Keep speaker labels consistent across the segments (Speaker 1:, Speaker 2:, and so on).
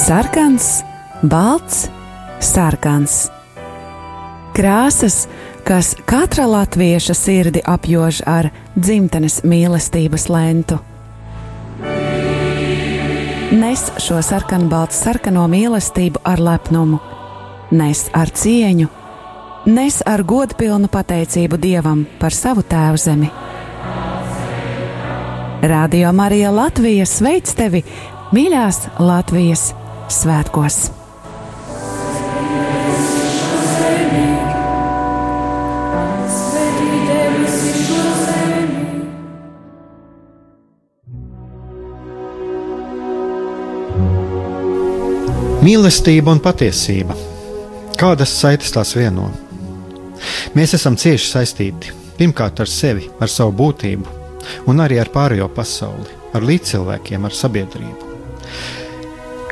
Speaker 1: sarkans, balts, sarkans. Krāsas, kas katra latvieša sirdi apjož ar dzimtenes mīlestības lentu. Nes šo sarkanbaltu sarkano mīlestību ar lepnumu, nes ar cieņu, nes ar godpilnu pateicību Dievam par savu tēvu zemi. Radio Marija Latvija sveic tevi mīļās Latvijas svētkos!
Speaker 2: Mīlestība un patiesība. Kādas saites tās vieno? Mēs esam cieši saistīti pirmkārt ar sevi, ar savu būtību, un arī ar pārējo pasauli, ar līdzcilvēkiem, ar sabiedrību.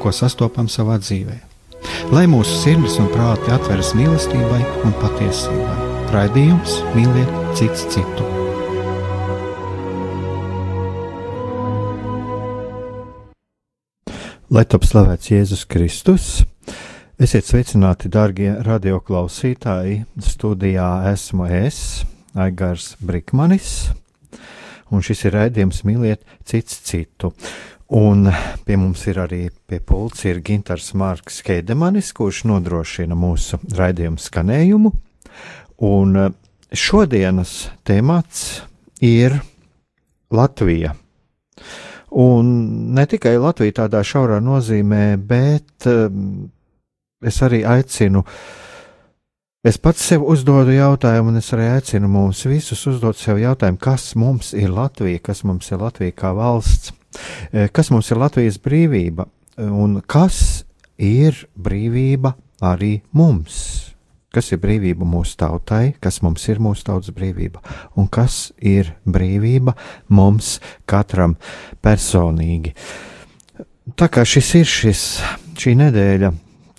Speaker 2: ko sastopam savā dzīvē. Lai mūsu sirds un prāti atveras mīlestībai un patiesībai. Raidījums mīliet cits citu. Lai top slavēts Jēzus Kristus! Esiet sveicināti, darbie radioklausītāji. Studijā esmu es, Aigars Brikmanis, un šis ir raidījums Mīliet cits citu. Un pie mums ir arī pie pults ir Gintars Marks Heidemanis, kurš nodrošina mūsu raidījumu skanējumu. Un šodienas temats ir Latvija. Un ne tikai Latvija tādā šaurā nozīmē, bet um, es arī aicinu, es pats sev uzdodu jautājumu, un es arī aicinu mums visus uzdot sev jautājumu, kas mums ir Latvija, kas mums ir Latvija kā valsts, kas mums ir Latvijas brīvība, un kas ir brīvība arī mums. Kas ir brīvība mūsu tautai, kas mums ir mūsu tautas brīvība, un kas ir brīvība mums katram personīgi. Tā kā šis ir šis, šī nedēļa,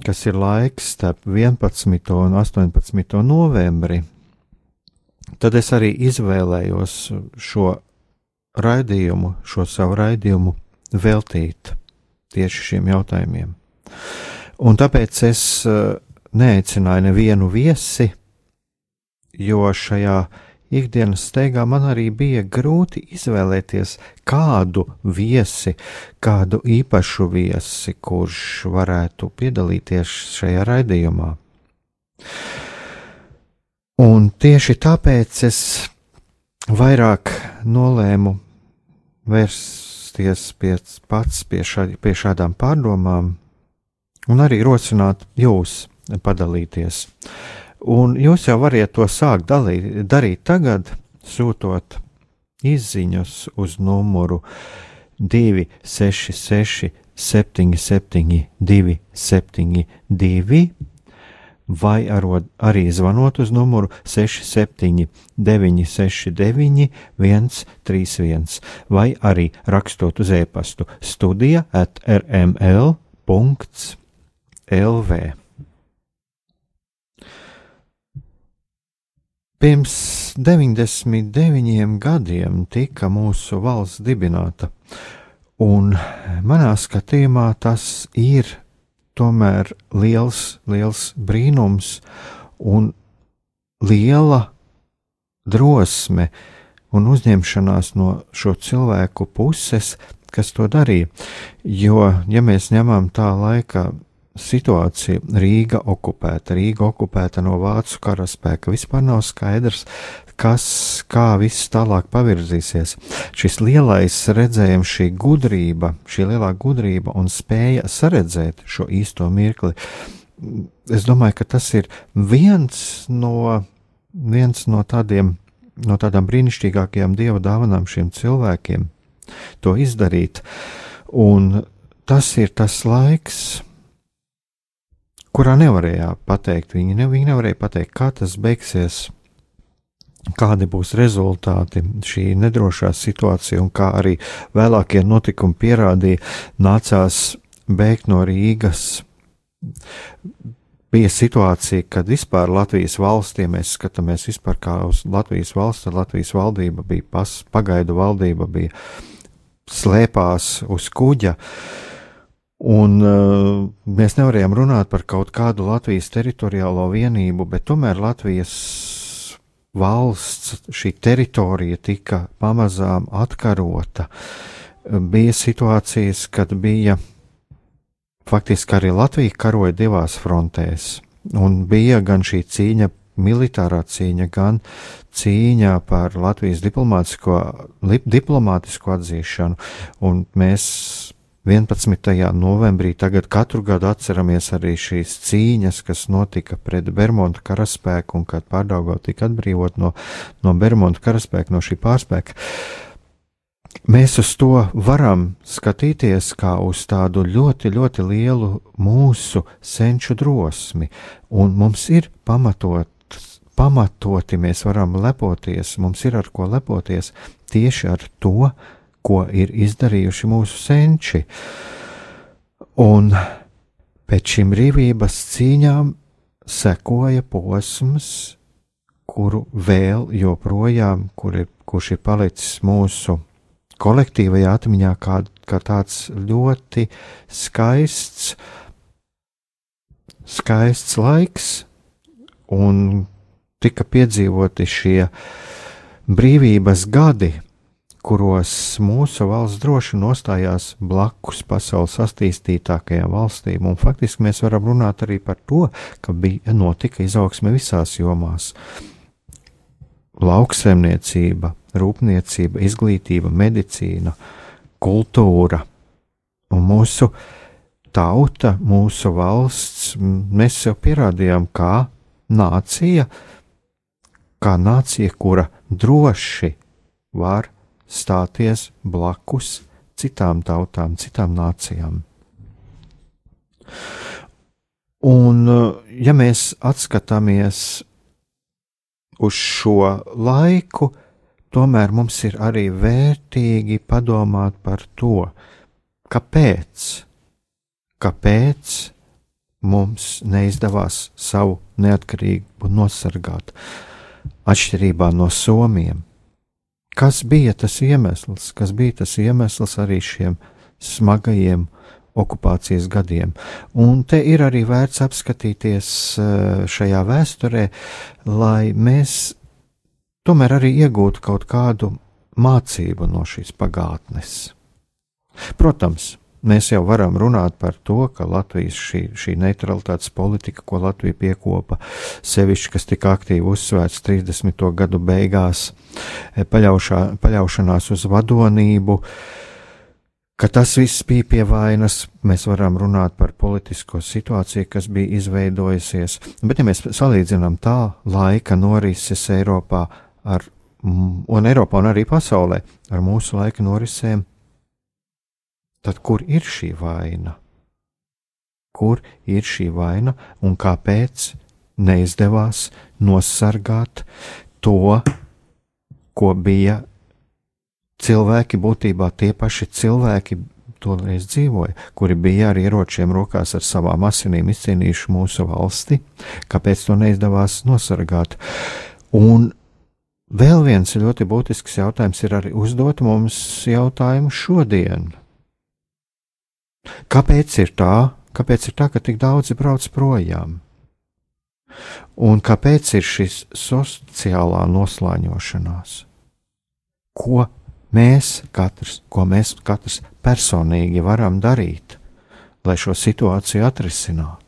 Speaker 2: kas ir laiks starp 11. un 18. novembri, tad es arī izvēlējos šo raidījumu, šo savu raidījumu veltīt tieši šiem jautājumiem. Un tāpēc es eh, neaicināju nevienu viesi, jo šajā ikdienas steigā man arī bija grūti izvēlēties kādu viesi, kādu īpašu viesi, kurš varētu piedalīties šajā raidījumā. Un tieši tāpēc es vairāk nolēmu vērsties pie, pats pie, šā, pie šādām pārdomām un arī rosināt jūs padalīties. Un jūs jau variet to sākt dalīt, darīt tagad, sūtot izziņas uz numuru 266, 77, 272, vai arod, arī zvanot uz numuru 67, 969, 131, vai arī rakstot uz e-pastu studija at rml.lv. Pirms 99 gadiem tika mūsu valsts dibināta, un manā skatījumā tas ir tomēr liels, liels brīnums un liela drosme un uzņemšanās no šo cilvēku puses, kas to darīja. Jo, ja mēs ņemam tā laika situācija. Rīga okupēta, Rīga okupēta no vācu karaspēka. Vispār nav skaidrs, kas, kā viss tālāk pavirzīsies. Šis lielais redzējums, šī gudrība, šī lielā gudrība un spēja saredzēt šo īsto mirkli, es domāju, ka tas ir viens no, viens no tādiem, no tādām brīnišķīgākajām dieva dāvanām šiem cilvēkiem to izdarīt. Un tas ir tas laiks, kurā nevarēja pateikt, viņi, ne, viņi nevarēja pateikt, kā tas beigsies, kādi būs rezultāti šī nedrošā situācija, un kā arī vēlākie notikumi pierādīja, nācās bēgt no Rīgas. Bija situācija, kad vispār Latvijas valstī, mēs skatāmies vispār kā uz Latvijas valsts, tad Latvijas valdība bija pas, pagaidu valdība, bija slēpās uz kuģa. Un uh, mēs nevarējām runāt par kaut kādu Latvijas teritoriālo vienību, bet tomēr Latvijas valsts, šī teritorija tika pamazām atkarota. Bija situācijas, kad bija faktiski arī Latvija karoja divās frontēs, un bija gan šī cīņa, militārā cīņa, gan cīņa par Latvijas diplomātisko, diplomātisko atzīšanu, un mēs 11. novembrī tagad katru gadu atceramies arī šīs cīņas, kas notika pret Bermuda karaspēku un kad pārdaugau tika atbrīvot no, no Bermuda karaspēka, no šī pārspēka. Mēs uz to varam skatīties kā uz tādu ļoti, ļoti lielu mūsu senču drosmi, un mums ir pamatot, pamatoti mēs varam lepoties, mums ir ar ko lepoties tieši ar to, ko ir izdarījuši mūsu senči. Un pēc šīm brīvības cīņām sekoja posms, kuru vēl joprojām, kur ir, kurš ir palicis mūsu kolektīvajā atmiņā, kā, kā tāds ļoti skaists, skaists laiks, un tika piedzīvoti šie brīvības gadi, kuros mūsu valsts droši nostājās blakus pasaules attīstītākajām valstīm, un faktiski mēs varam runāt arī par to, ka bija notika izaugsme visās jomās. Lauksaimniecība, rūpniecība, izglītība, medicīna, kultūra un mūsu tauta, mūsu valsts, mēs sev pierādījām kā nācija, kā nācija, kura droši var stāties blakus citām tautām, citām nācijām. Un, ja mēs atskatāmies uz šo laiku, tomēr mums ir arī vērtīgi padomāt par to, kāpēc, kāpēc mums neizdevās savu neatkarību nosargāt, atšķirībā no Somiem Kas bija tas iemesls, kas bija tas iemesls arī šiem smagajiem okupācijas gadiem? Un te ir arī vērts apskatīties eh, šajā vēsturē, lai mēs tomēr arī iegūtu kaut kādu mācību no šīs pagātnes. Protams, Mēs jau varam runāt par to, ka Latvijas šī, šī neutralitātes politika, ko Latvija piekopa, sevišķi, kas tika aktīvi uzsvērts 30. gadu beigās, e, paļaušā, paļaušanās uz vadonību, ka tas viss bija pie vainas. Mēs varam runāt par politisko situāciju, kas bija izveidojusies, bet ja mēs salīdzinām tā laika norises Eiropā ar, un Eiropā un arī pasaulē ar mūsu laika norisēm, Tad kur ir šī vaina? Kur ir šī vaina un kāpēc neizdevās nosargāt to, ko bija cilvēki, būtībā tie paši cilvēki toreiz dzīvoja, kuri bija ar ieročiem rokās ar savām asinīm izcīnījuši mūsu valsti, kāpēc to neizdevās nosargāt. Un vēl viens ļoti būtisks jautājums ir arī uzdot mums jautājumu šodien. Kāpēc ir tā? Kāpēc ir tā, ka tik daudzi brauc projām? Un kāpēc ir šis sociālā noslāņošanās? Ko mēs katrs, ko mēs katrs personīgi varam darīt, lai šo situāciju atrisinātu?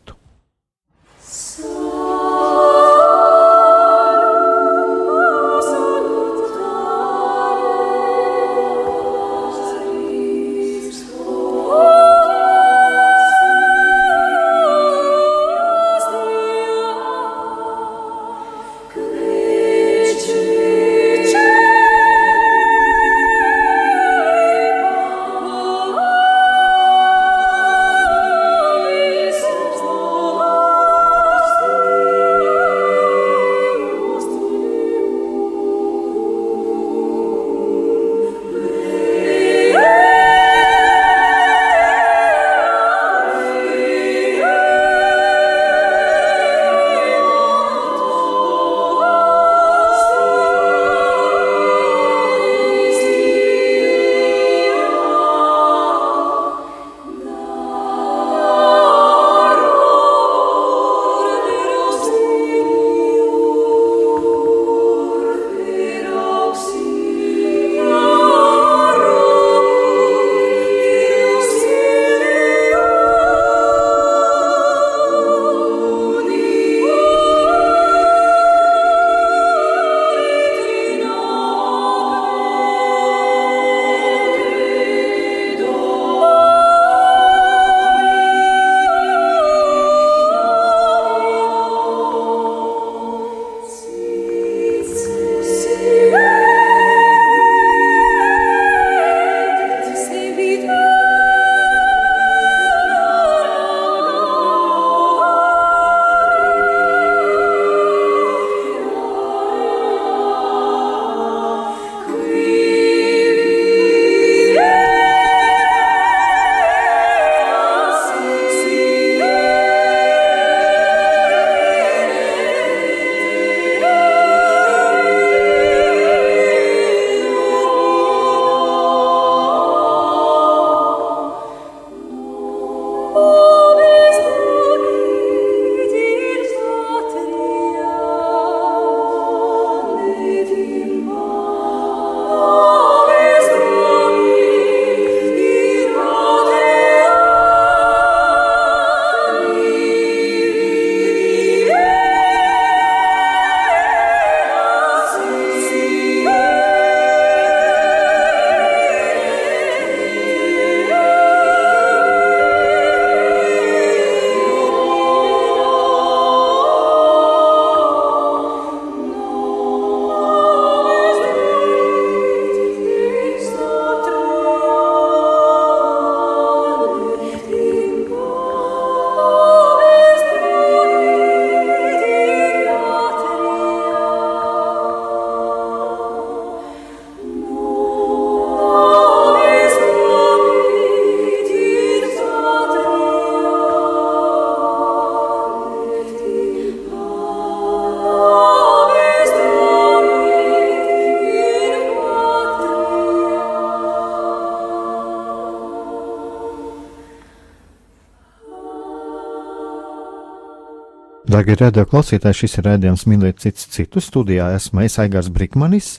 Speaker 2: Darbie radio klausītāji, šis ir rādījums mīlēt cits citu studijā. Esmu es Aigars Brikmanis,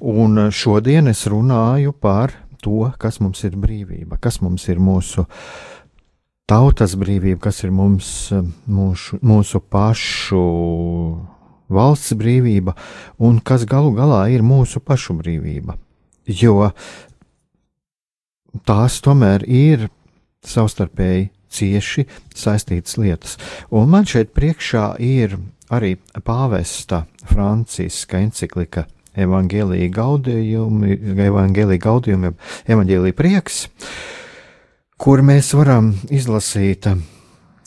Speaker 2: un šodien es runāju par to, kas mums ir brīvība, kas mums ir mūsu tautas brīvība, kas ir mums, mūsu, mūsu pašu valsts brīvība, un kas galu galā ir mūsu pašu brīvība. Jo tās tomēr ir savstarpēji cieši saistītas lietas. Un man šeit priekšā ir arī pāvesta Franciska enциklika Evangelija gaudījumi, Evangelija gaudījumi, Evangelija prieks, kur mēs varam izlasīt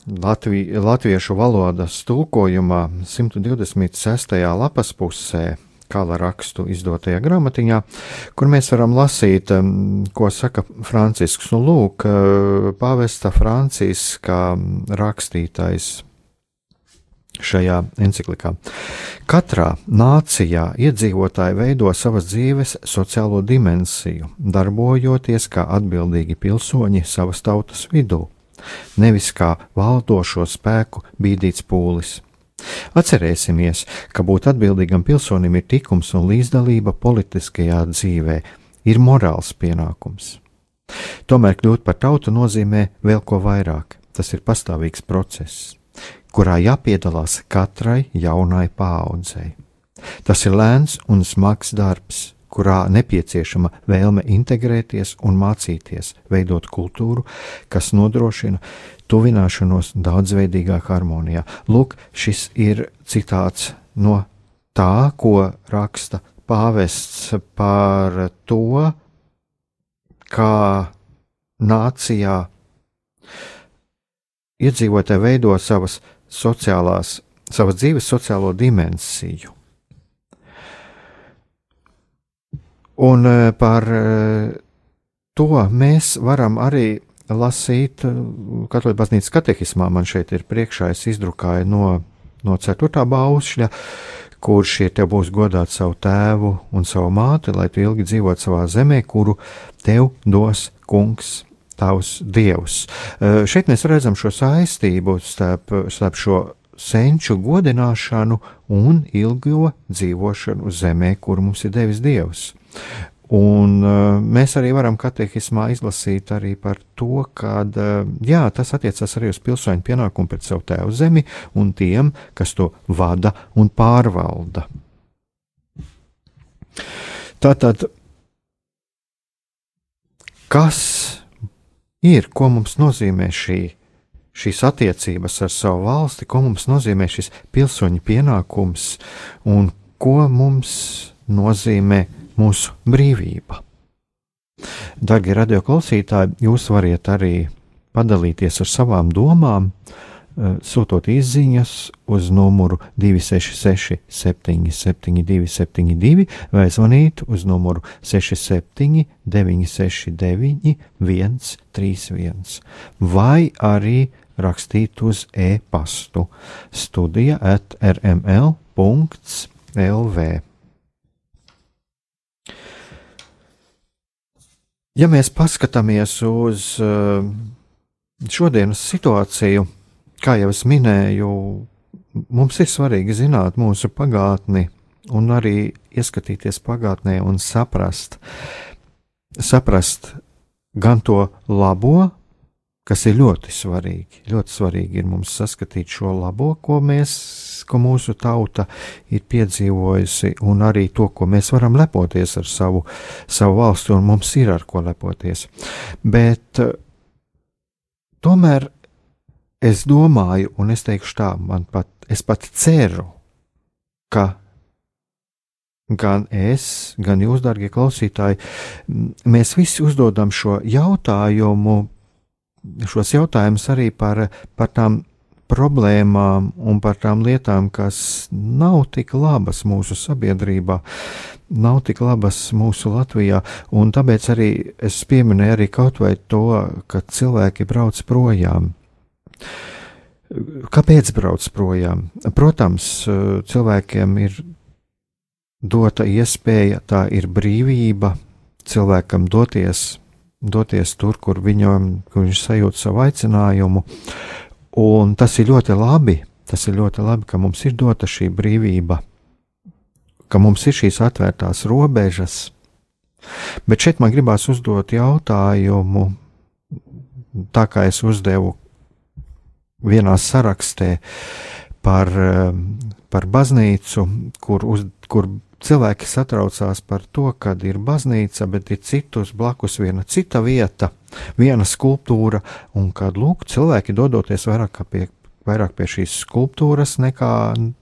Speaker 2: Latvi, latviešu valodas tulkojumā 126. lapas pusē kala rakstu izdotajā grāmatiņā, kur mēs varam lasīt, um, ko saka Francisks. Nu, lūk, uh, pāvesta Franciska rakstītais šajā encyklikā. Katrā nācijā iedzīvotāji veido savas dzīves sociālo dimensiju, darbojoties kā atbildīgi pilsoņi savas tautas vidū, nevis kā valdošo spēku bīdīts pūlis. Atcerēsimies, ka būt atbildīgam pilsonim ir tikums un līdzdalība politiskajā dzīvē, ir morāls pienākums. Tomēr kļūt par tautu nozīmē vēl ko vairāk. Tas ir pastāvīgs process, kurā jāpiedalās katrai jaunai paaudzei. Tas ir lēns un smags darbs, kurā nepieciešama vēlme integrēties un mācīties, veidot kultūru, kas nodrošina tuvināšanos daudzveidīgā harmonijā. Lūk, šis ir citāts no tā, ko raksta pāvests par to, kā nācijā iedzīvotāji veido savas sociālās, savas dzīves sociālo dimensiju. Un eh, par eh, to mēs varam arī lasīt eh, Katoļu baznīcas katehismā. Man šeit ir priekšā, es izdrukāju no, no 4. baušļa, kurš ir tev būs godāt savu tēvu un savu māti, lai tu ilgi dzīvot savā zemē, kuru tev dos kungs. Tavs dievs. Šeit mēs redzam šo saistību starp, starp šo senču godināšanu un ilgo dzīvošanu zemē, kur mums ir devis dievs. Un uh, mēs arī varam katehismā izlasīt arī par to, ka uh, jā, tas attiecas arī uz pilsoņu pienākumu pret savu tēvu zemi un tiem, kas to vada un pārvalda. Tātad, kas ir, ko mums nozīmē šī, šīs attiecības ar savu valsti, ko mums nozīmē šis pilsoņu pienākums un ko mums nozīmē mūsu brīvība. Darbie radioklausītāji, jūs varat arī padalīties ar savām domām, eh, sūtot izziņas uz numuru 266, 772, 72 vai zvanīt uz numuru 67, 969, 131, vai arī rakstīt uz e-pastu studija at rml.lv. Ja mēs paskatāmies uz uh, šodienas situāciju, kā jau es minēju, mums ir svarīgi zināt mūsu pagātni un arī ieskatīties pagātnē un saprast, saprast gan to labo, kas ir ļoti svarīgi. Ļoti svarīgi ir mums saskatīt šo labo, ko mēs, ko mūsu tauta ir piedzīvojusi, un arī to, ko mēs varam lepoties ar savu, savu valsti, un mums ir ar ko lepoties. Bet eh, tomēr es domāju, un es teikšu tā, man pat, es pat ceru, ka gan es, gan jūs, darbie klausītāji, mēs visi uzdodam šo jautājumu šos jautājumus arī par, par tām problēmām un par tām lietām, kas nav tik labas mūsu sabiedrībā, nav tik labas mūsu Latvijā. Un tāpēc arī es pieminēju arī kaut vai to, ka cilvēki brauc projām. Kāpēc brauc projām? Protams, cilvēkiem ir dota iespēja, tā ir brīvība cilvēkam doties doties tur, kur, viņam, kur viņš sajūt savu aicinājumu. Un tas ir ļoti labi, tas ir ļoti labi, ka mums ir dota šī brīvība, ka mums ir šīs atvērtās robežas. Bet šeit man gribās uzdot jautājumu, tā kā es uzdevu vienā sarakstē par, par baznīcu, kur, uz, kur cilvēki satraucās par to, ka ir baznīca, bet ir citus blakus viena cita vieta, viena skulptūra, un kad lūk, cilvēki dodoties vairāk pie vairāk pie šīs skulptūras nekā,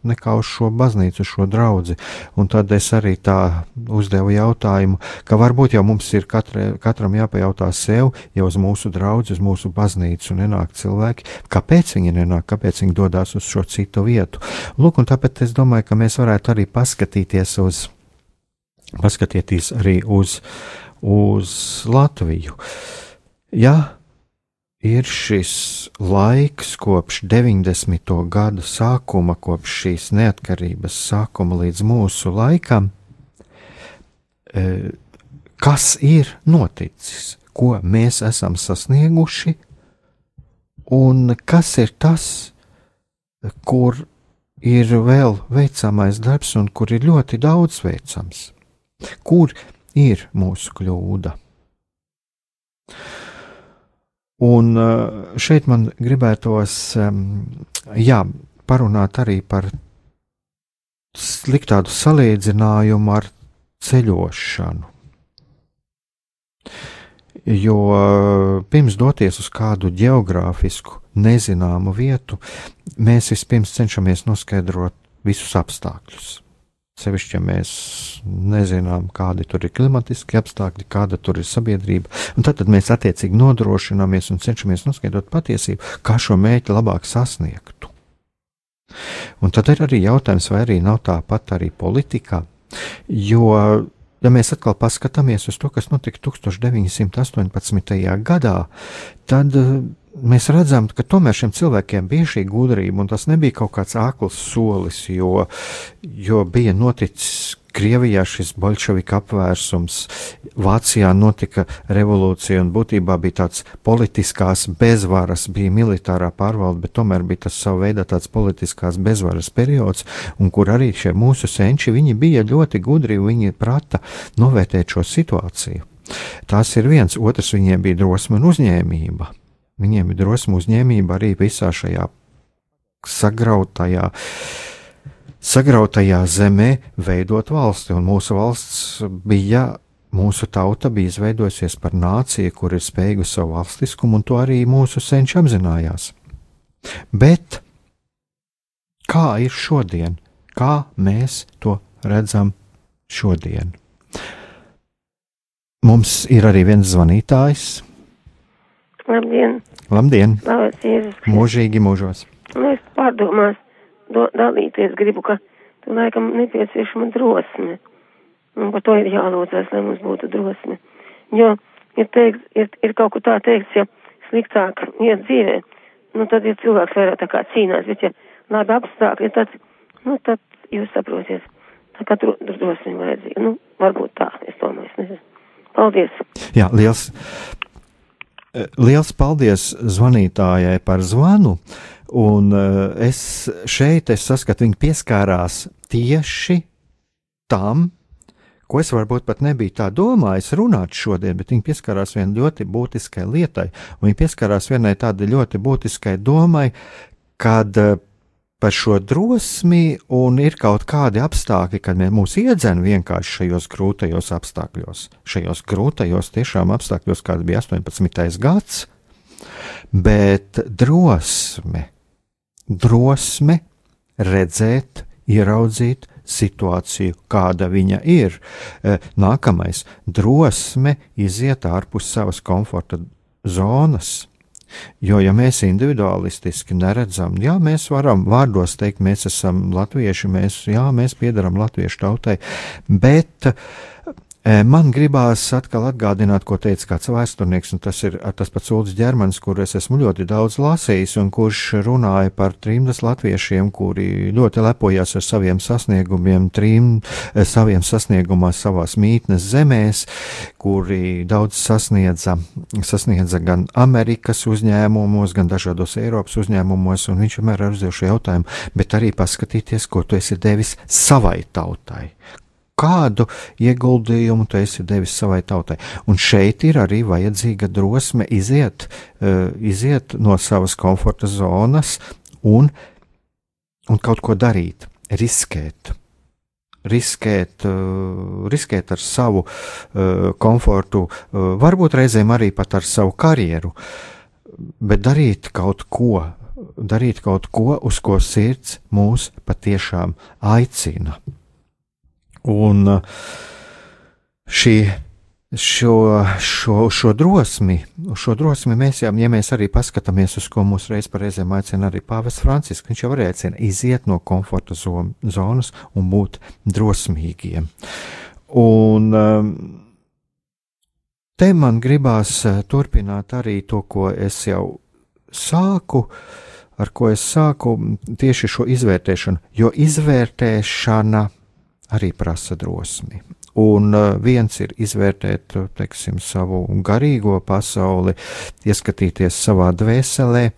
Speaker 2: nekā uz šo baznīcu, šo draugu. Un tad es arī tā uzdevu jautājumu, ka varbūt jau mums ir katra, katram jāpajautā sev, ja uz mūsu draugu, uz mūsu baznīcu nenāk cilvēki, kāpēc viņi nenāk, kāpēc viņi dodas uz šo citu vietu. Lūk, un tāpēc es domāju, ka mēs varētu arī paskatīties uz, paskatieties arī uz, uz Latviju. Ja ir šis laiks kopš 90. gadu sākuma, kopš šīs neatkarības sākuma līdz mūsu laikam, e, kas ir noticis, ko mēs esam sasnieguši, un kas ir tas, kur ir vēl veicamais darbs, un kur ir ļoti daudz veicams. Kur ir mūsu kļūda? Un eh, šeit man gribētos jā, parunāt arī par sliktādu salīdzinājumu ar ceļošanu. Jo eh, pirms doties uz kādu geogrāfisku, nezināmu vietu, mēs vispirms cenšamies noskaidrot visus apstākļus. Sevišķi, ja mēs nezinām, kādi tur ir klimatiski apstākļi, kāda tur ir sabiedrība, tad, tad mēs attiecīgi nodrošināmies un cenšamies noskaidrot patiesību, kā šo mērķi labāk sasniegtu. Un tad ir arī jautājums, vai arī nav tāpat arī politikā, jo, ja mēs atkal paskatāmies uz to, kas notika 1918. gadā, tad mēs redzam, ka tomēr šiem cilvēkiem bija šī gudrība, un tas nebija kaut kāds ākls solis, jo, jo bija noticis Krievijā šis bolševika apvērsums, Vācijā notika revolūcija, un būtībā bija tāds politiskās bezvaras, bija militārā pārvalde, bet tomēr bija tas savu veidā tāds politiskās bezvaras periods, un kur arī šie mūsu senči, viņi bija ļoti gudri, viņi prata novērtēt šo situāciju. Tas ir viens, otrs viņiem bija drosme un uzņēmība. Viņiem ir drosme uzņēmība arī visā šajā sagrautajā, sagrautajā zemē veidot valsti, un mūsu valsts bija. Mūsu tauta bija izveidojusies par nāciju, kur ir spējīga savu valstiskumu, un to arī mūsu senči apzinājās. Bet kā ir šodien? Kā mēs to redzam šodien? Mums ir arī viens zvanītājs.
Speaker 3: Labdien!
Speaker 2: Labdien! Mūžīgi mūžos!
Speaker 3: Nu, es pārdomās do, dalīties gribu, ka tu laikam nepieciešama drosme. Un par to ir jālūdzas, lai mums būtu drosme. Jo ir, teikt, ir, ir kaut kur tā teikts, ja sliktāk iet dzīvē, nu tad ir cilvēks vairāk tā kā cīnās, bet ja labi apstākļi, tad, nu tad jūs saprotiet, tā kā drosme vajadzīga. Nu, varbūt tā, es domāju, es nezinu. Paldies!
Speaker 2: Jā, liels liels paldies zvanītājai par zvanu, un eh, es šeit es saskatu, viņa pieskārās tieši tam, ko es varbūt pat nebiju tā domājis runāt šodien, bet viņi pieskārās vienai ļoti būtiskai lietai, viņi pieskārās vienai tādai ļoti būtiskai domai, kad eh, par šo drosmi, un ir kaut kādi apstākļi, kad mūs iedzen vienkārši šajos grūtajos apstākļos, šajos grūtajos tiešām apstākļos, kāda bija 18. gads, bet drosme, drosme redzēt, ieraudzīt situāciju, kāda viņa ir. Eh, nākamais - drosme iziet ārpus savas komforta zonas Jo, ja mēs individualistiski neredzam, jā, mēs varam vārdos teikt, mēs esam latvieši, mēs, jā, mēs piedaram latviešu tautai, bet Man gribās atkal atgādināt, ko teica kāds vēsturnieks, un tas ir tas pats Ulrichs Ģermans, kur es esmu ļoti daudz lasījis, un kurš runāja par trimdas latviešiem, kuri ļoti lepojās ar saviem sasniegumiem, trim saviem sasniegumās savās mītnes zemēs, kuri daudz sasniedza, sasniedza gan Amerikas uzņēmumos, gan dažādos Eiropas uzņēmumos, un viņš vienmēr ar uzdevuši jautājumu, bet arī paskatīties, ko tu esi devis savai tautai kādu ieguldījumu tu esi devis savai tautai. Un šeit ir arī vajadzīga drosme iziet, uh, iziet no savas komforta zonas un, un kaut ko darīt, riskēt. Riskēt, uh, riskēt ar savu uh, komfortu, varbūt reizēm arī pat ar savu karjeru, bet darīt kaut ko, darīt kaut ko, uz ko sirds mūs patiešām aicina. Un uh, šī, šo, šo, šo drosmi, šo drosmi mēs jau, ja mēs arī paskatāmies uz ko mūsu reiz par reizēm aicina arī Pāvests Francisks, viņš jau arī aicina iziet no komforta zonas un būt drosmīgiem. Un um, te man gribās uh, turpināt arī to, ko es jau sāku, ar ko es sāku tieši šo izvērtēšanu, jo izvērtēšana arī prasa drosmi. Un uh, viens ir izvērtēt teiksim, savu garīgo pasauli, ieskatīties savā dvēselē,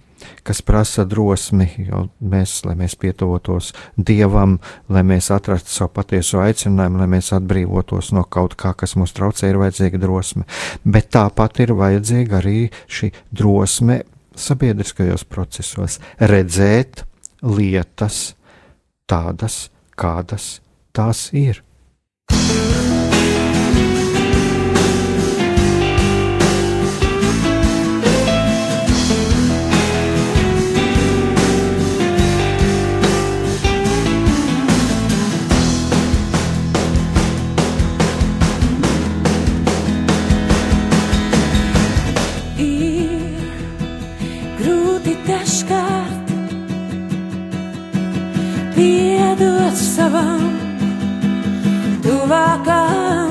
Speaker 2: kas prasa drosmi, jo mēs, lai mēs pietuvotos Dievam, lai mēs atrastu savu patieso aicinājumu, lai mēs atbrīvotos no kaut kā, kas mums traucē, ir vajadzīga drosme. Bet tāpat ir vajadzīga arī šī drosme sabiedriskajos procesos redzēt lietas tādas, kādas tās ir.
Speaker 4: vaca.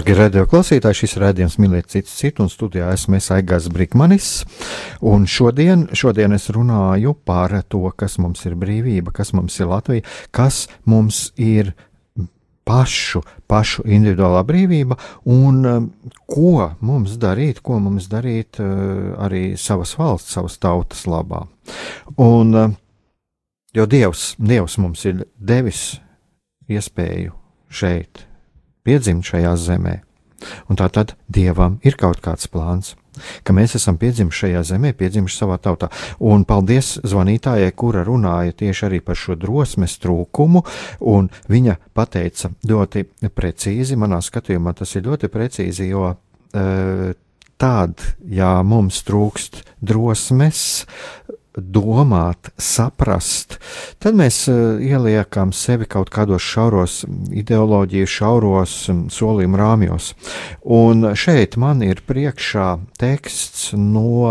Speaker 2: Darbie radio klausītāji, šis rādījums mīlēt citu citu, un studijā esmu es Aigās Brikmanis. Un šodien, šodien es runāju par to, kas mums ir brīvība, kas mums ir Latvija, kas mums ir pašu, pašu individuālā brīvība un um, ko mums darīt, ko mums darīt uh, arī savas valsts, savas tautas labā. Un, uh, jo Dievs, Dievs mums ir devis iespēju šeit piedzimt šajā zemē. Un tā tad dievam ir kaut kāds plāns, ka mēs esam piedzimuši šajā zemē, piedzimuši savā tautā. Un paldies zvanītājai, kura runāja tieši arī par šo drosmes trūkumu, un viņa pateica ļoti precīzi, manā skatījumā tas ir ļoti precīzi, jo e, tad, ja mums trūkst drosmes, domāt, saprast, tad mēs uh, ieliekam sevi kaut kādos šauros ideoloģiju, šauros um, solījumu rāmjos. Un šeit man ir priekšā teksts no,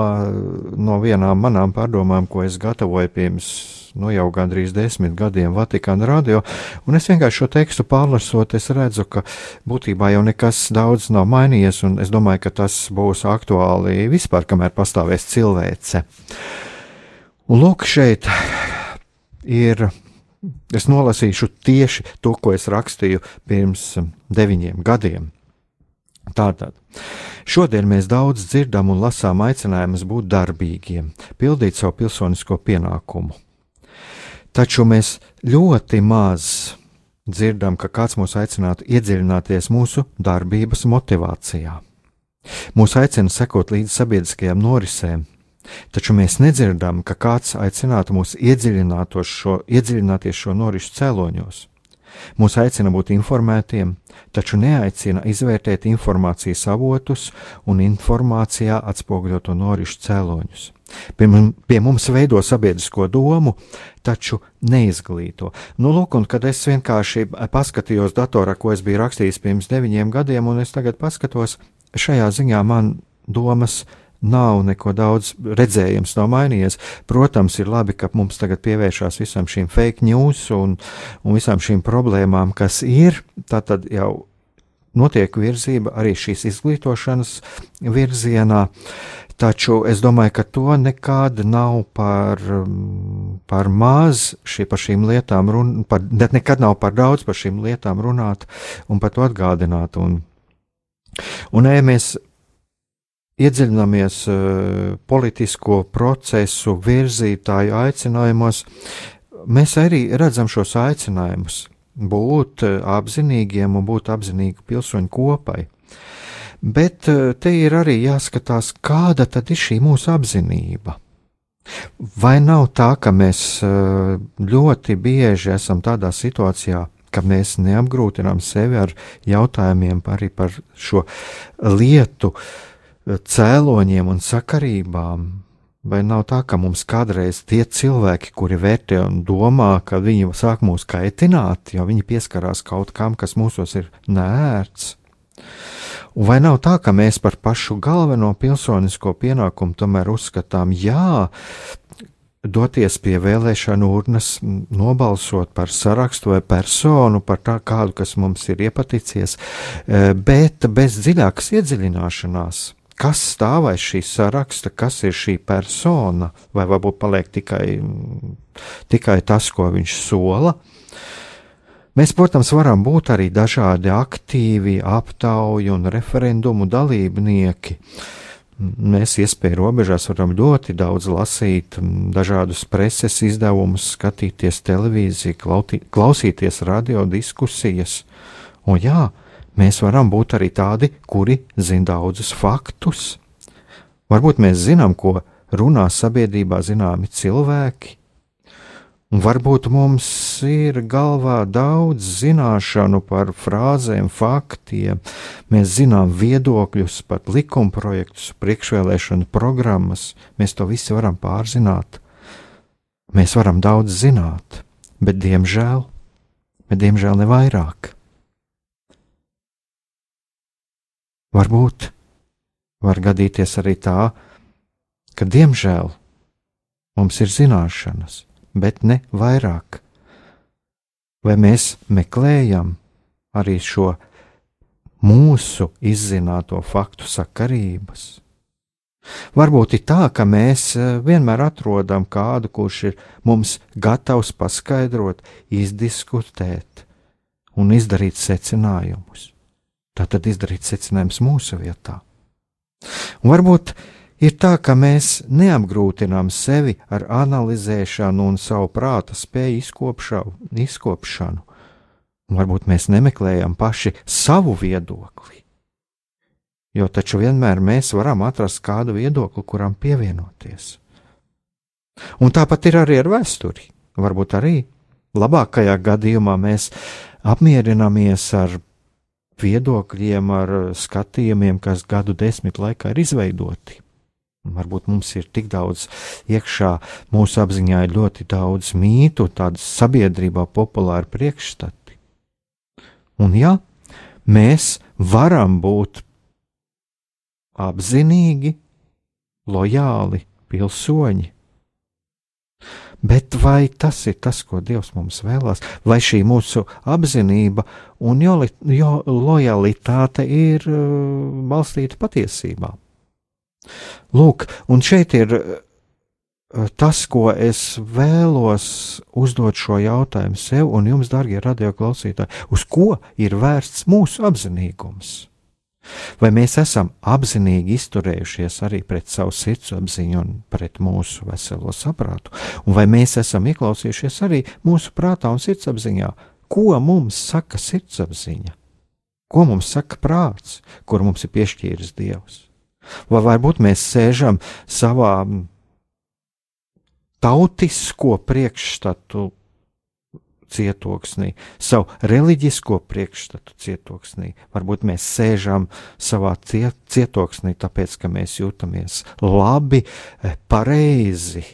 Speaker 2: no vienām manām pārdomām, ko es gatavoju pirms nu, jau gandrīz desmit gadiem Vatikāna radio, un es vienkārši šo tekstu pārlasot, es redzu, ka būtībā jau nekas daudz nav mainījies, un es domāju, ka tas būs aktuāli vispār, kamēr pastāvēs cilvēce. Un lūk, šeit ir. Es nolasīšu tieši to, ko es rakstīju pirms deviņiem gadiem. Tātad, šodien mēs daudz dzirdam un lasām aicinājumus būt darbīgiem, pildīt savu pilsonisko pienākumu. Taču mēs ļoti maz dzirdam, ka kāds mūs aicinātu iedziļināties mūsu darbības motivācijā. Mūs aicina sekot līdzi sabiedriskajām norisēm, Taču mēs nedzirdam, ka kāds aicinātu mūs šo, iedziļināties šo norisu cēloņos. Mūs aicina būt informētiem, taču neaicina izvērtēt informācijas avotus un informācijā atspoguļoto norisu cēloņus. Pie, pie mums veido sabiedrisko domu, taču neizglīto. Nu, lūk, un kad es vienkārši paskatījos datorā, ko es biju rakstījis pirms deviņiem gadiem, un es tagad paskatos, šajā ziņā man domas nav neko daudz redzējums, nav mainījies. Protams, ir labi, ka mums tagad pievēršās visam šīm fake news un, un visām šīm problēmām, kas ir. Tā tad jau notiek virzība arī šīs izglītošanas virzienā. Taču es domāju, ka to nekad nav par, par maz šī, par šīm lietām runāt, nekad nav par daudz par šīm lietām runāt un par to atgādināt. Un, un ej, mēs iedziļināmies uh, politisko procesu virzītāju aicinājumos, mēs arī redzam šos aicinājumus būt uh, apzinīgiem un būt apzinīgu pilsoņu kopai. Bet uh, te ir arī jāskatās, kāda tad ir šī mūsu apzinība. Vai nav tā, ka mēs ļoti bieži esam tādā situācijā, ka mēs neapgrūtinām sevi ar jautājumiem par šo lietu, uh, cēloņiem un sakarībām. Vai nav tā, ka mums kādreiz tie cilvēki, kuri vērtē un domā, ka viņi sāk mūs kaitināt, jo viņi pieskarās kaut kam, kas mūsos ir nērts? Un vai nav tā, ka mēs par pašu galveno pilsonisko pienākumu tomēr uzskatām, jā, doties pie vēlēšanu urnas, nobalsot par sarakstu vai personu, par tā, kādu, kas mums ir iepaticies, eh, bet bez dziļākas iedziļināšanās kas stāv aiz šī saraksta, kas ir šī persona, vai varbūt paliek tikai, tikai tas, ko viņš sola. Mēs, protams, varam būt arī dažādi aktīvi aptauju un referendumu dalībnieki. Mēs iespēju robežās varam ļoti daudz lasīt, dažādus preses izdevumus, skatīties televīziju, klausīties radio diskusijas. Un jā, Mēs varam būt arī tādi, kuri zina daudzus faktus. Varbūt mēs zinām, ko runā sabiedrībā zināmi cilvēki, un varbūt mums ir galvā daudz zināšanu par frāzēm, faktiem, mēs zinām viedokļus, pat likumprojektus, priekšvēlēšanu programmas, mēs to visu varam pārzināt. Mēs varam daudz zināt, bet diemžēl, bet diemžēl ne vairāk. Varbūt var gadīties arī tā, ka diemžēl mums ir zināšanas, bet ne vairāk. Vai mēs meklējam arī šo mūsu izzināto faktu sakarības. Varbūt ir tā, ka mēs eh, vienmēr atrodam kādu, kurš ir mums gatavs paskaidrot, izdiskutēt un izdarīt secinājumus. Tā tad izdarīt secinājumus mūsu vietā. Un varbūt ir tā, ka mēs neapgrūtinām sevi ar analizēšanu un savu prāta spēju izkopšanu. Un varbūt mēs nemeklējam paši savu viedokli jo taču vienmēr mēs varam atrast kādu viedokli, kuram pievienoties. Un tāpat ir arī ar vēsturi. Varbūt arī labākajā gadījumā mēs apmierinamies ar viedokļiem, ar skatījumiem, kas gadu desmit laikā ir izveidoti. Varbūt mums ir tik daudz iekšā, mūsu apziņā ir ļoti daudz mītu, tādas sabiedrībā populāri priekšstati. Un jā, mēs varam būt apzinīgi, lojāli pilsoņi. Bet vai tas ir tas, ko Dievs mums vēlās, vai šī mūsu apzinība un jo, jo, lojalitāte ir uh, balstīta patiesībā? Lūk, un šeit ir uh, tas, ko es vēlos uzdot šo jautājumu sev un jums, darbie radioklausītāji, uz ko ir vērsts mūsu apzinīgums? Vai mēs esam apzinīgi izturējušies arī pret savu sirdsapziņu un pret mūsu veselo saprātu, un vai mēs esam ieklausījušies arī mūsu prātā un sirdsapziņā, ko mums saka sirdsapziņa, ko mums saka prāts, kur mums ir piešķīris Dievs? Vai varbūt mēs sēžam savā tautisko priekšstatu cietoksnī, savu reliģisko priekšstatu cietoksnī. Varbūt mēs sēžam savā cietoksnī, tāpēc ka mēs jūtamies labi, eh, pareizi,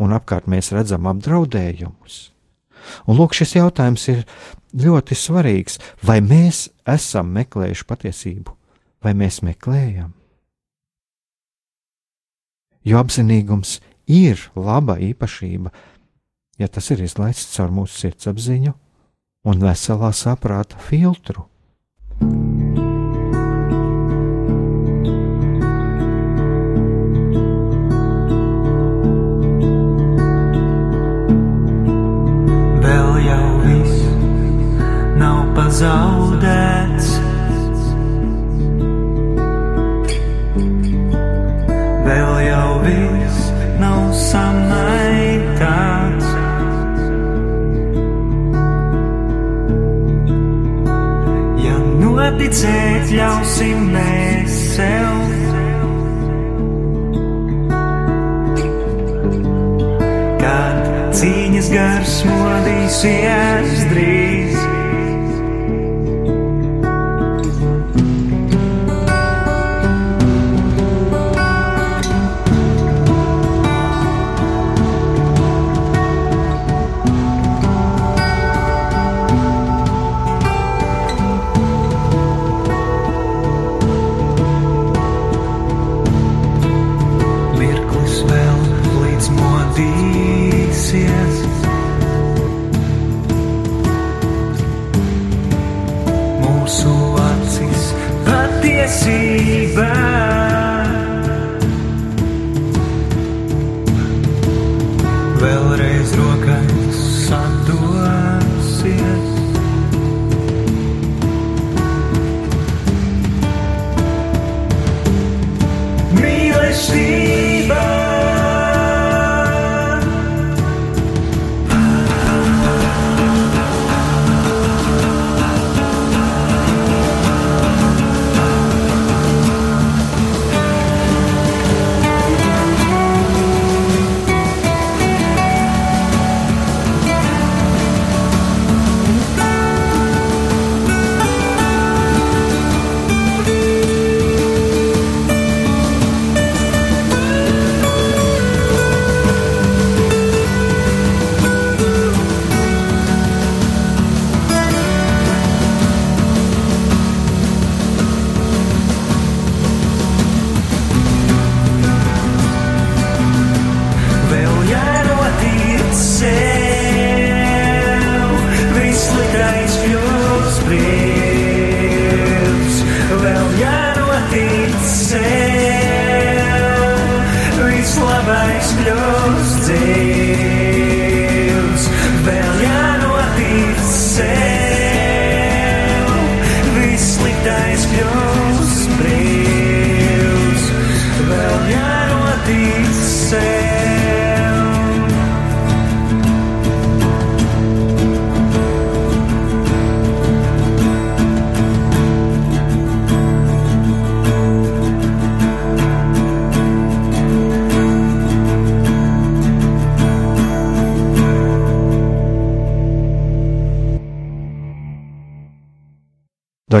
Speaker 2: un apkārt mēs redzam apdraudējumus. Un lūk, šis jautājums ir ļoti svarīgs. Vai mēs esam meklējuši patiesību, vai mēs meklējam? Jo apzinīgums ir laba īpašība, ja tas ir izlaists caur mūsu sirdsapziņu un veselā saprāta filtru.
Speaker 4: Noticēt ļausim mēs sev. Kad cīņas gars modīsies drīz.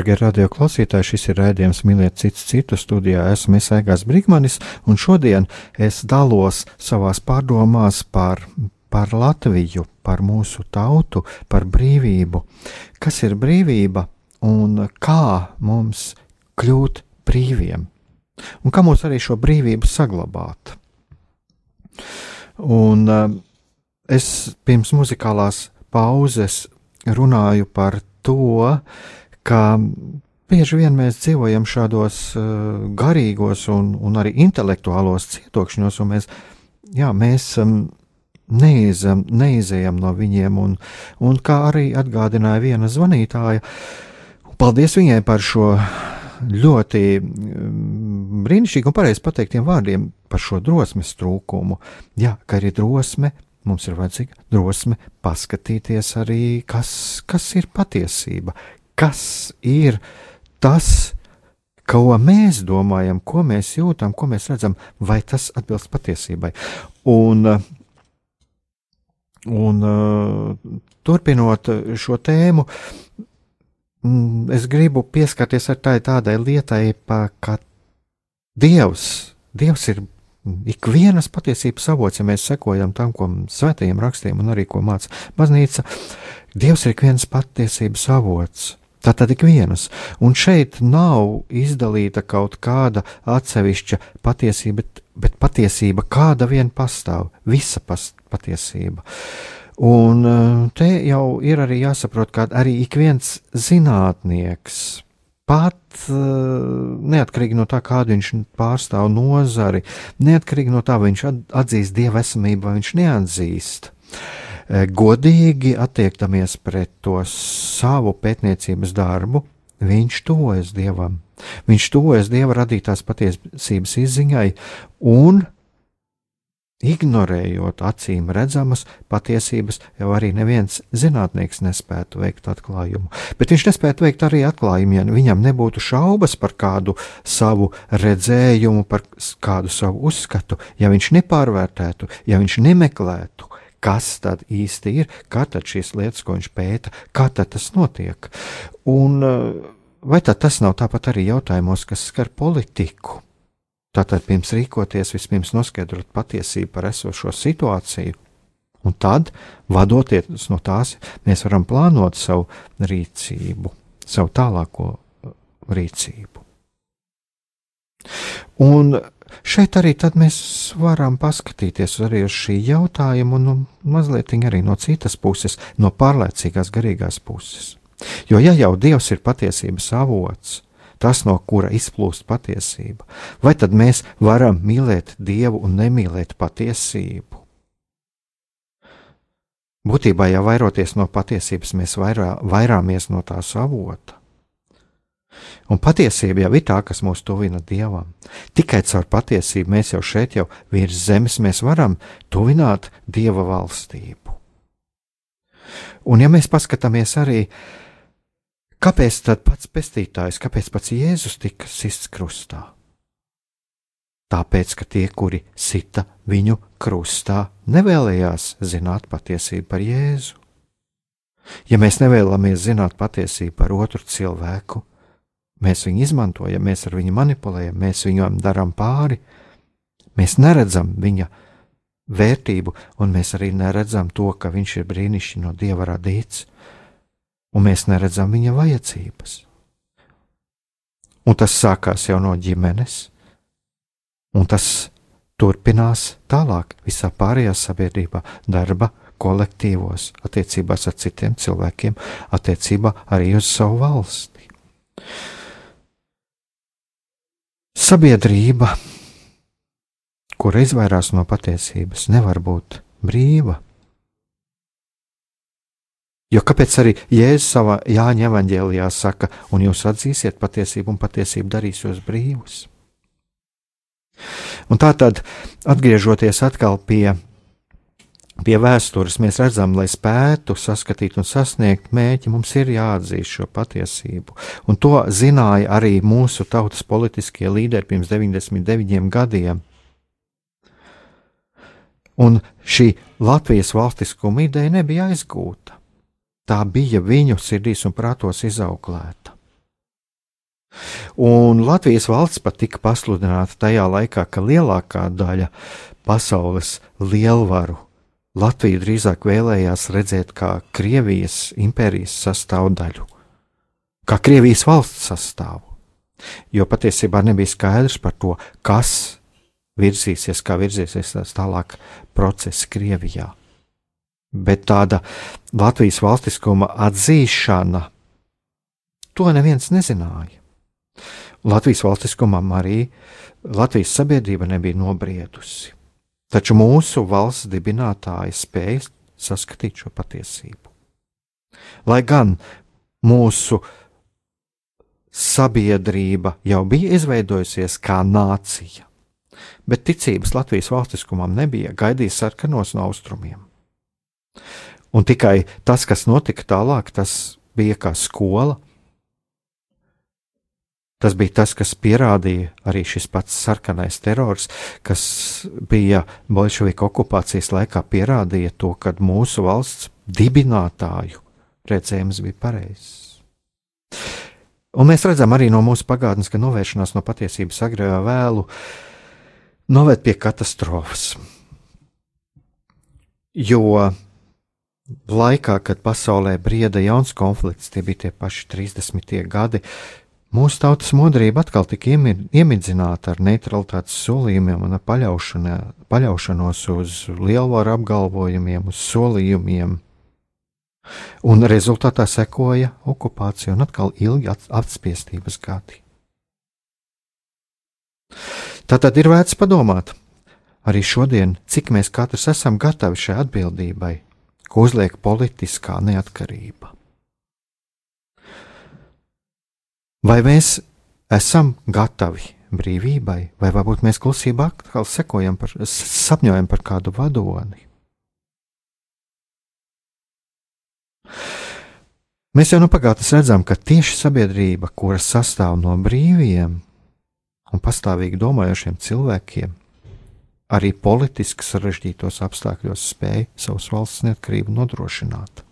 Speaker 2: Darbie radioklausītāji, šis ir raidījums Mīliet citu citu studijā. Esmu Esēgās Brigmanis, un šodien es dalos savās pārdomās par, par Latviju, par mūsu tautu, par brīvību. Kas ir brīvība un kā mums kļūt brīviem? Un kā mums arī šo brīvību saglabāt? Un uh, es pirms muzikālās pauzes runāju par to, uh, ka bieži vien mēs dzīvojam šādos uh, garīgos un, un arī intelektuālos cietokšņos, un mēs, jā, mēs um, neizam, neizējam no viņiem, un, un kā arī atgādināja viena zvanītāja, paldies viņai par šo ļoti um, brīnišķīgu un pareizi pateiktiem vārdiem par šo drosmes trūkumu. Jā, ka arī drosme mums ir vajadzīga drosme paskatīties arī, kas, kas ir patiesība, kas ir tas, ko mēs domājam, ko mēs jūtam, ko mēs redzam, vai tas atbilst patiesībai. Un, un turpinot šo tēmu, mm, es gribu pieskarties ar tai tādai lietai, ka Dievs, Dievs ir ikvienas patiesības avots, ja mēs sekojam tam, ko svētajiem rakstiem un arī ko māca baznīca. Dievs ir ikvienas patiesības avots. Tātad ik vienas, un šeit nav izdalīta kaut kāda atsevišķa patiesība, bet, bet patiesība kāda vien pastāv, visa pas, patiesība. Un eh, te jau ir arī jāsaprot, ka arī ik viens zinātnieks, pat eh, neatkarīgi no tā, kādu viņš pārstāv nozari, neatkarīgi no tā, vai viņš atzīst dieva esamību vai viņš neatzīst. Eh, godīgi attiektamies pret to savu pētniecības darbu, viņš tuvojas dievam. Viņš tuvojas dieva radītās patiesības izziņai un ignorējot acīm redzamas patiesības, jau arī neviens zinātnieks nespētu veikt atklājumu. Bet viņš nespētu veikt arī atklājumu, ja viņam nebūtu šaubas par kādu savu redzējumu, par kādu savu uzskatu, ja viņš nepārvērtētu, ja viņš nemeklētu kas tad īsti ir, kā tad šīs lietas, ko viņš pēta, kā tad tas notiek. Un eh, vai tad tas nav tāpat arī jautājumos, kas skar politiku? Tātad pirms rīkoties, vispirms noskaidrot patiesību par esošo situāciju, un tad, vadoties no tās, mēs varam plānot savu rīcību, savu tālāko eh, rīcību. Un Šeit arī mēs varam paskatīties arī uz šī jautājuma, un nu, mazliet arī no citas puses, no pārliecīgās garīgās puses. Jo ja jau Dievs ir patiesības avots, tas, no kura izplūst patiesība, vai tad mēs varam mīlēt Dievu un nemīlēt patiesību? Būtībā, ja vairoties no patiesības, mēs vairā, vairāmies no tās avota. Un patiesība jau ir tā, kas mūs tuvina Dievam. Tikai caur patiesību mēs jau šeit, jau virs zemes, varam tuvināt Dieva valstību. Un ja mēs paskatāmies arī, kāpēc tad pats pestītājs, kāpēc pats Jēzus tika sists krustā? Tāpēc, ka tie, kuri sita viņu krustā, nevēlējās zināt patiesību par Jēzu. Ja mēs nevēlamies zināt patiesību par otru cilvēku, Mēs viņu izmantojam, mēs ar viņu manipulējam, mēs viņam darām pāri. Mēs neredzam viņa vērtību, un mēs arī neredzam to, ka viņš ir brīnišķīgi no dieva radīts, un mēs neredzam viņa vajadzības. Un tas sākās jau no ģimenes, un tas turpinās tālāk visā pārējā sabiedrībā, darba kolektīvos, attiecībās ar citiem cilvēkiem, attiecībā arī uz savu valsti. Sabiedrība, kura izvairās no patiesības, nevar būt brīva. Jo kāpēc arī Jēzus savā Jāņa evanģēlijā saka, un jūs atzīsiet patiesību, un patiesība darīs jūs brīvus? Un tā tad, atgriežoties atkal pie Pie vēstures mēs redzam, lai spētu saskatīt un sasniegt mērķi, mums ir jāatzīst šo patiesību. Un to zināja arī mūsu tautas politiskie līderi pirms 99 gadiem. Un šī Latvijas valstiskuma ideja nebija aizgūta. Tā bija viņu sirdīs un prātos izauklēta. Un Latvijas valsts pat tika pasludināta tajā laikā, ka lielākā daļa pasaules lielvaru Latviju drīzāk vēlējās redzēt kā Krievijas impērijas sastāvdaļu, kā Krievijas valsts sastāvu. Jo patiesībā nebija skaidrs par to, kas virzīsies, kā virzīsies tās tālāk procesi Krievijā. Bet tāda Latvijas valstiskuma atzīšana, to neviens nezināja. Latvijas valstiskumam arī Latvijas sabiedrība nebija nobriedusi. Taču mūsu valsts dibinātāji spēja saskatīt šo patiesību. Lai gan mūsu sabiedrība jau bija izveidojusies kā nācija, bet ticības Latvijas valstiskumam nebija, gaidīja sarkanos no austrumiem. Un tikai tas, kas notika tālāk, tas bija kā skola. Tas bija tas, kas pierādīja arī šis pats sarkanais terrors, kas bija bolševiku okupācijas laikā, pierādīja to, ka mūsu valsts dibinātāju redzējums bija pareizs. Un mēs redzam arī no mūsu pagātnes, ka novēršanās no patiesības agrā vēlu noved pie katastrofas. Jo laikā, kad pasaulē brieda jauns konflikts, tie bija tie paši 30. gadi, mūsu tautas modrība atkal tika iemidzināta ar neutralitātes solījumiem un paļaušanos uz lielvaru apgalvojumiem, uz solījumiem. Un rezultātā sekoja okupācija un atkal ilgi atspiestības gadi. Tātad ir vērts padomāt arī šodien, cik mēs katrs esam gatavi šai atbildībai, ko uzliek politiskā neatkarība. Vai mēs esam gatavi brīvībai, vai varbūt mēs klusībā atkal sekojam par, sapņojam par kādu vadoni? Mēs jau no pagātnes redzam, ka tieši sabiedrība, kuras sastāv no brīviem un pastāvīgi domājošiem cilvēkiem, arī politiski sarežģītos apstākļos spēja savas valsts neatkarību nodrošināt.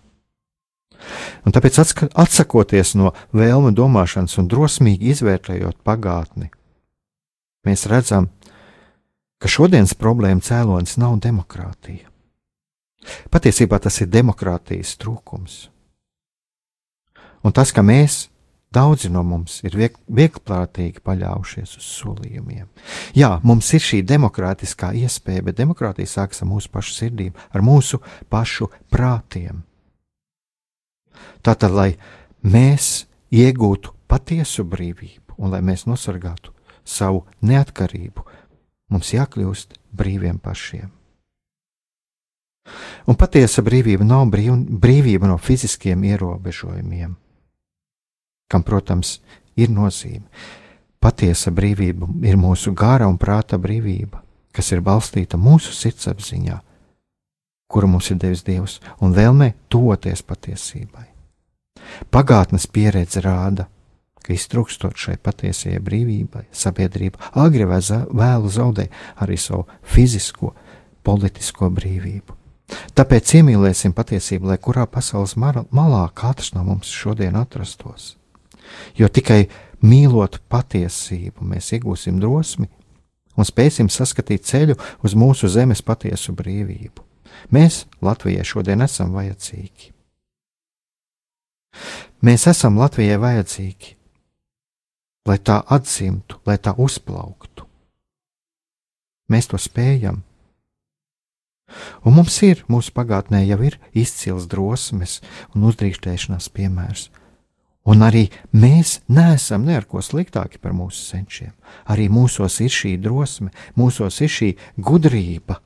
Speaker 2: Un tāpēc, atsakoties no vēlme domāšanas un drosmīgi izvērtējot pagātni, mēs redzam, ka šodienas problēma cēlonis nav demokrātija. Patiesībā tas ir demokrātijas trūkums. Un tas, ka mēs Daudzi no mums ir vieglprātīgi paļaujušies uz solījumiem. Jā, mums ir šī demokrātiskā iespēja, bet demokrātija sākas ar mūsu pašu sirdīm, ar mūsu pašu prātiem. Tātad, lai mēs iegūtu patiesu brīvību un lai mēs nosargātu savu neatkarību, mums jākļūst brīviem pašiem. Un patiesa brīvība nav brīv, brīvība no fiziskiem ierobežojumiem kam, protams, ir nozīme. Patiesa brīvība ir mūsu gara un prāta brīvība, kas ir balstīta mūsu sirdsapziņā, kuru mums ir devis Dievs, un vēlmē tuvoties patiesībai. Pagātnes pieredze rāda, ka iztrūkstot šai patiesajai brīvībai, sabiedrība agri vai vēlu zaudē arī savu fizisko, politisko brīvību. Tāpēc iemīlēsim patiesību, lai kurā pasaules malā katrs no mums šodien atrastos jo tikai mīlot patiesību mēs iegūsim drosmi un spēsim saskatīt ceļu uz mūsu zemes patiesu brīvību. Mēs Latvijai šodien esam vajadzīgi. Mēs esam Latvijai vajadzīgi, lai tā atzimtu, lai tā uzplauktu. Mēs to spējam. Un mums ir, mūsu pagātnē jau ir izcils drosmes un uzdrīkstēšanās piemērs, Un arī mēs neesam neko sliktāki par mūsu senčiem. Arī mūsos ir šī drosme, mūsos ir šī gudrība.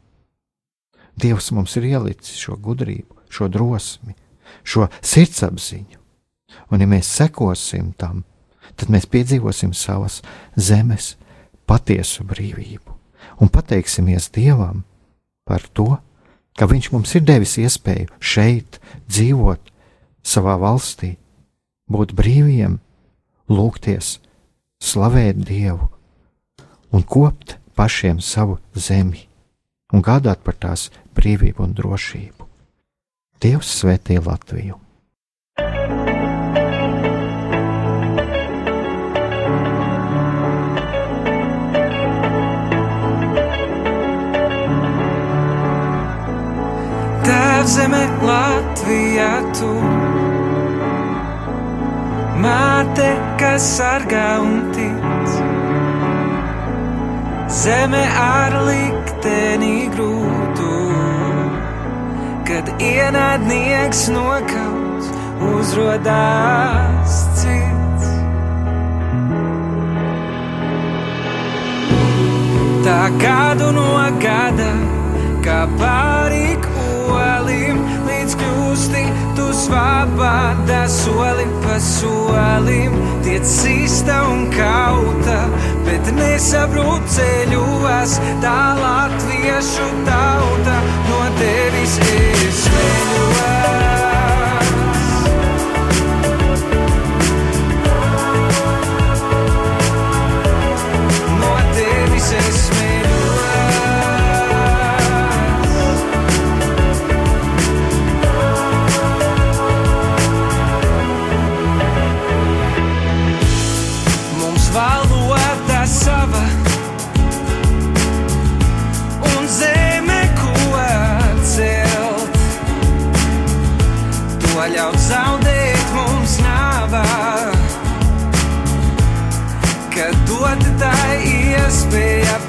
Speaker 2: Dievs mums ir ielicis šo gudrību, šo drosmi, šo sirdsapziņu. Un, ja mēs sekosim tam, tad mēs piedzīvosim savas zemes patiesu brīvību un pateiksimies Dievam par to, ka Viņš mums ir devis iespēju šeit dzīvot savā valstī, būt brīviem, lūgties, slavēt Dievu un kopt pašiem savu zemi un gādāt par tās brīvību un drošību. Dievs svētī Latviju!
Speaker 4: Tēvzeme Latvijā tu Māte, kas sargā un tīk zeme ar likteni grūtu, kad ienaidnieks nokaus, uzrodās cits. Tā gadu no gada, kā pārik olim, līdz kļūsti tu svabāda soli pa solim, tiec sista un kauta, ceļos, tā latviešu tauta no tevis es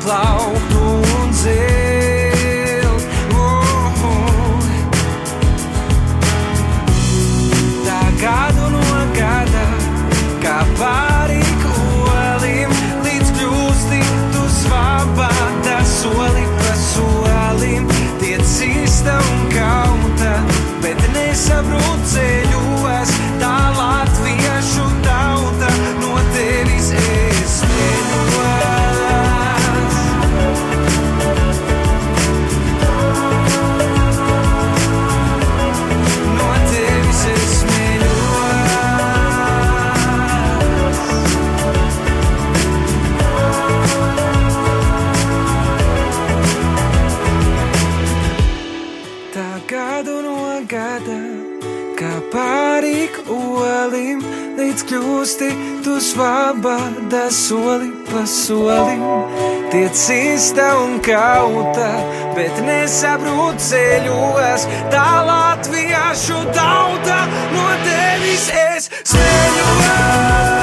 Speaker 4: iespēja plaukt un zilt. Uh, uh. Tā gadu no gada, kā pārik olim, līdz kļūsti tu svabāta soli pa solim, tiec sista un kauta, bet nesabrūt kļūsti tu svabāda soli pa solim. Tiec īsta un kauta, bet nesabrūt ceļos, tā latviešu tauta no tevis es smēļos.